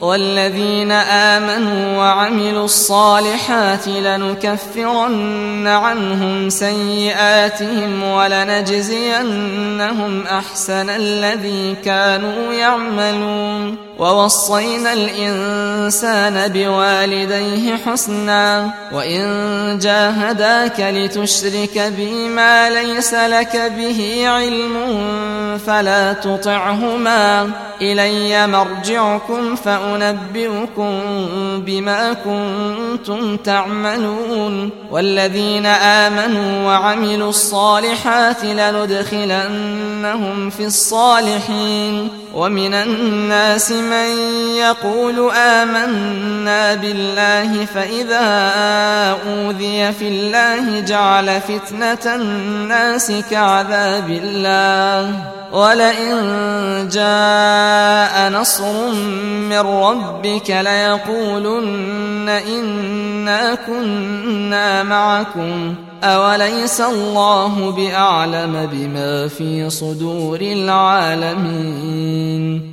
والذين آمنوا وعملوا الصالحات لنكفرن عنهم سيئاتهم ولنجزينهم أحسن الذي كانوا يعملون. ووصينا الإنسان بوالديه حسنا. وإن جاهداك لتشرك بي ما ليس لك به علم فلا تطعهما. إلي مرجعكم فأنبئكم بما كنتم تعملون والذين آمنوا وعملوا الصالحات لندخلنهم في الصالحين ومن الناس من يقول آمنا بالله فإذا أوذي في الله جعل فتنة الناس كعذاب الله ولئن جاء نصر من ربك ليقولن إنا كنا معكم أوليس الله بأعلم بما في صدور العالمين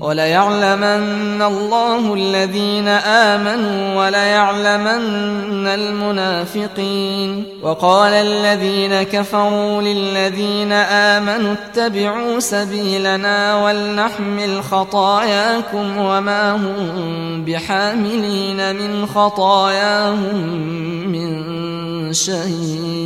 وليعلمن الله الذين آمنوا وليعلمن المنافقين وقال الذين كفروا للذين آمنوا اتبعوا سبيلنا ولنحمل خطاياكم وما هم بحاملين من خطاياهم من شيء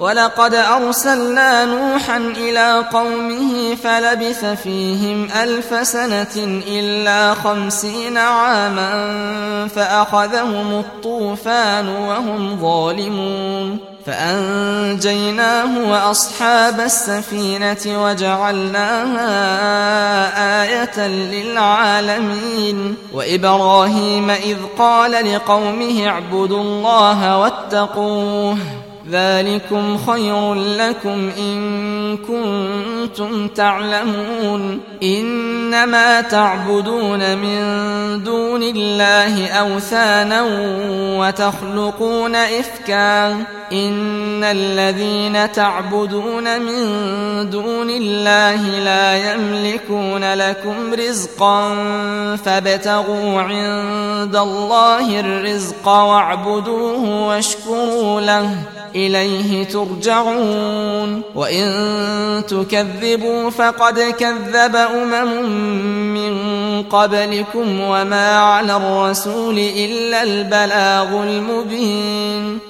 ولقد أرسلنا نوحا إلى قومه فلبث فيهم ألف سنة إلا خمسين عاما فأخذهم الطوفان وهم ظالمون فأنجيناه وأصحاب السفينة وجعلناها آية للعالمين وإبراهيم إذ قال لقومه اعبدوا الله واتقوه ذلكم خير لكم إن كنتم تعلمون. إنما تعبدون من دون الله أوثانا وتخلقون إفكا. إن الذين تعبدون من دون الله لا يملكون لكم رزقا فابتغوا عند الله الرزق واعبدوه واشكروا له. إليه ترجعون. وإن تكذبوا فقد كذب أمم من قبلكم وما على الرسول إلا البلاغ المبين.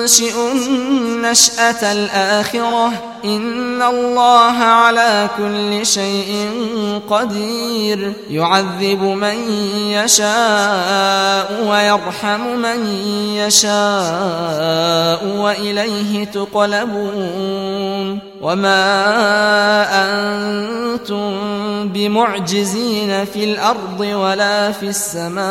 ينشئ النشأة الآخرة. إن الله على كل شيء قدير. يعذب من يشاء ويرحم من يشاء وإليه تقلبون. وما أنتم بمعجزين في الأرض ولا في السماء.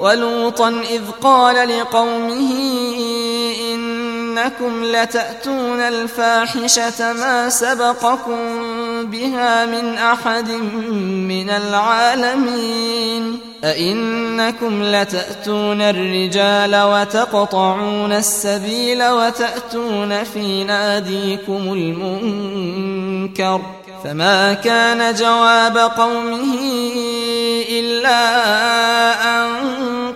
ولوطا إذ قال لقومه إنكم لتأتون الفاحشة ما سبقكم بها من أحد من العالمين. أئنكم لتأتون الرجال وتقطعون السبيل وتأتون في ناديكم المنكر. فما كان جواب قومه إلا أن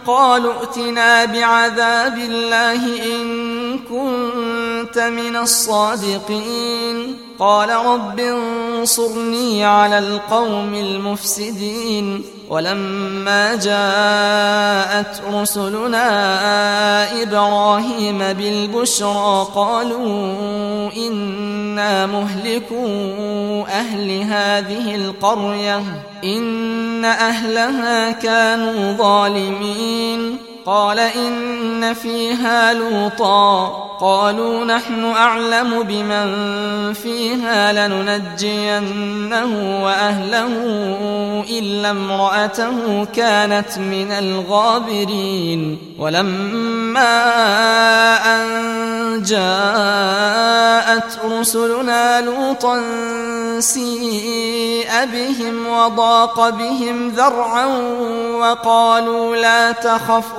قالوا ائتنا بعذاب الله إن كنت من الصادقين. قال رب انصرني على القوم المفسدين. ولما جاءت رسلنا إبراهيم بالبشرى قالوا إنا مهلكو أهل هذه القرية إن أهلها كانوا ظالمين. قال إن فيها لوطا. قالوا نحن أعلم بمن فيها لننجينه وأهله إلا امرأته كانت من الغابرين. ولما أن جاءت رسلنا لوطا سيء بهم وضاق بهم ذرعا وقالوا لا تخف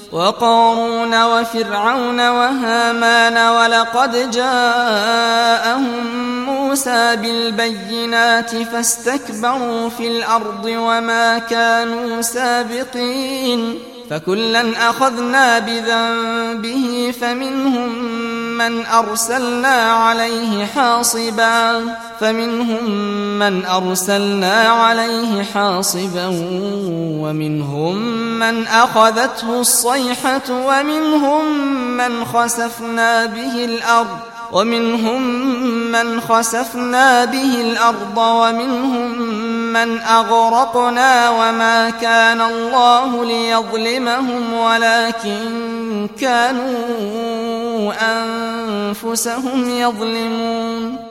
وقارون وفرعون وهامان ولقد جاءهم موسى بالبينات فاستكبروا في الأرض وما كانوا سابقين فكلا أخذنا بذنبه فمنهم من أرسلنا عليه حاصبا فمنهم من أرسلنا عليه حاصبا ومنهم من أخذته الصيحة ومنهم من خسفنا به الأرض ومنهم من خسفنا به الأرض ومنهم من أغرقنا وما كان الله ليظلمهم ولكن كانوا أنفسهم يظلمون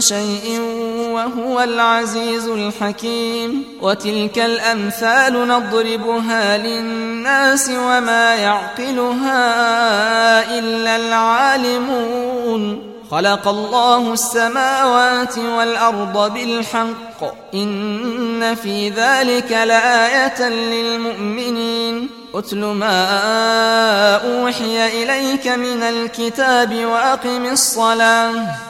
شيء وهو العزيز الحكيم وتلك الأمثال نضربها للناس وما يعقلها إلا العالمون. خلق الله السماوات والأرض بالحق. إن في ذلك لآية للمؤمنين. أتل ما أوحي إليك من الكتاب وأقم الصلاة.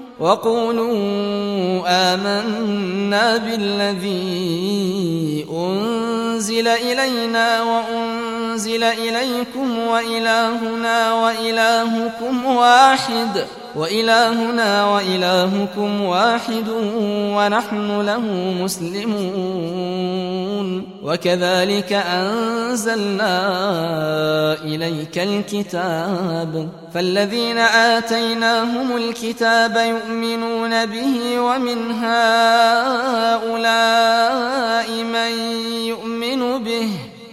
وقولوا آمنا بالذي أنزل إلينا وأنزل إليكم وإلهنا وإلهكم واحد وإلهنا وإلهكم واحد ونحن له مسلمون. وكذلك أنزلنا إليك الكتاب. فالذين آتيناهم الكتاب يؤمنون به ومن هؤلاء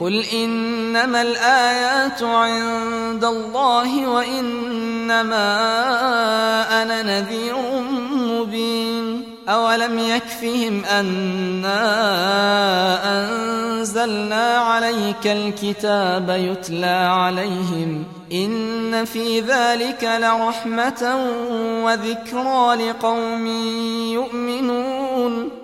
قل إنما الآيات عند الله وإنما أنا نذير مبين أولم يكفهم أنا أنزلنا عليك الكتاب يتلى عليهم إن في ذلك لرحمة وذكرى لقوم يؤمنون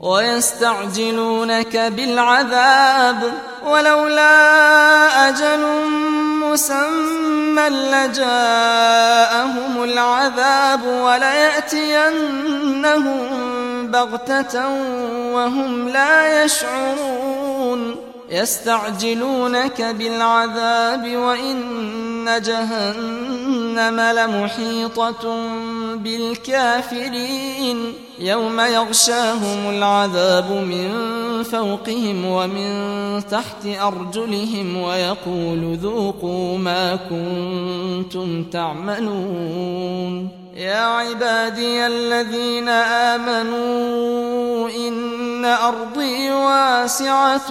ويستعجلونك بالعذاب ولولا أجل مسمى لجاءهم العذاب وليأتينهم بغتة وهم لا يشعرون يستعجلونك بالعذاب وإن جهنم لمحيطة بالكافرين. يوم يغشاهم العذاب من فوقهم ومن تحت أرجلهم ويقول ذوقوا ما كنتم تعملون. يا عبادي الذين آمنوا إن أرضي واسعة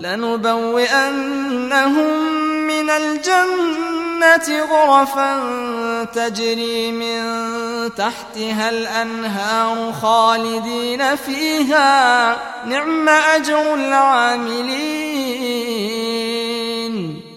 لنبوئنهم من الجنة غرفا تجري من تحتها الأنهار خالدين فيها. نعم أجر العاملين.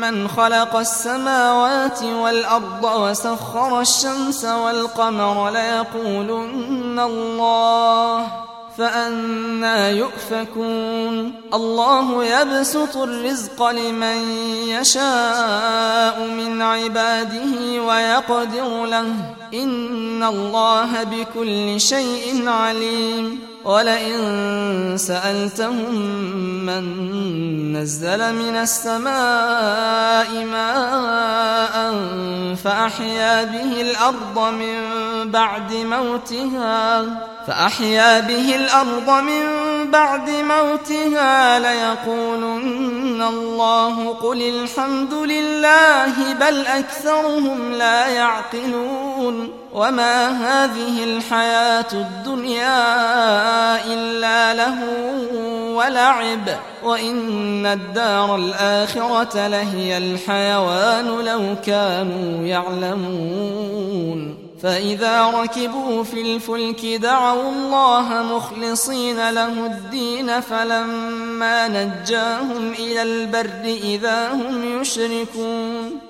من خلق السماوات والأرض وسخر الشمس والقمر ليقولن الله فأنا يؤفكون. الله يبسط الرزق لمن يشاء من عباده ويقدر له. إن الله بكل شيء عليم. ولئن سألتهم من نزل من السماء ماء فأحيا به الأرض من بعد موتها فأحيا به الأرض من بعد موتها ليقولن الله قل الحمد لله بل أكثرهم لا يعقلون وما هذه الحياة الدنيا إلا له ولعب وإن الدار الآخرة لهي الحيوان لو كانوا يعلمون فإذا ركبوا في الفلك دعوا الله مخلصين له الدين فلما نجاهم إلى البر إذا هم يشركون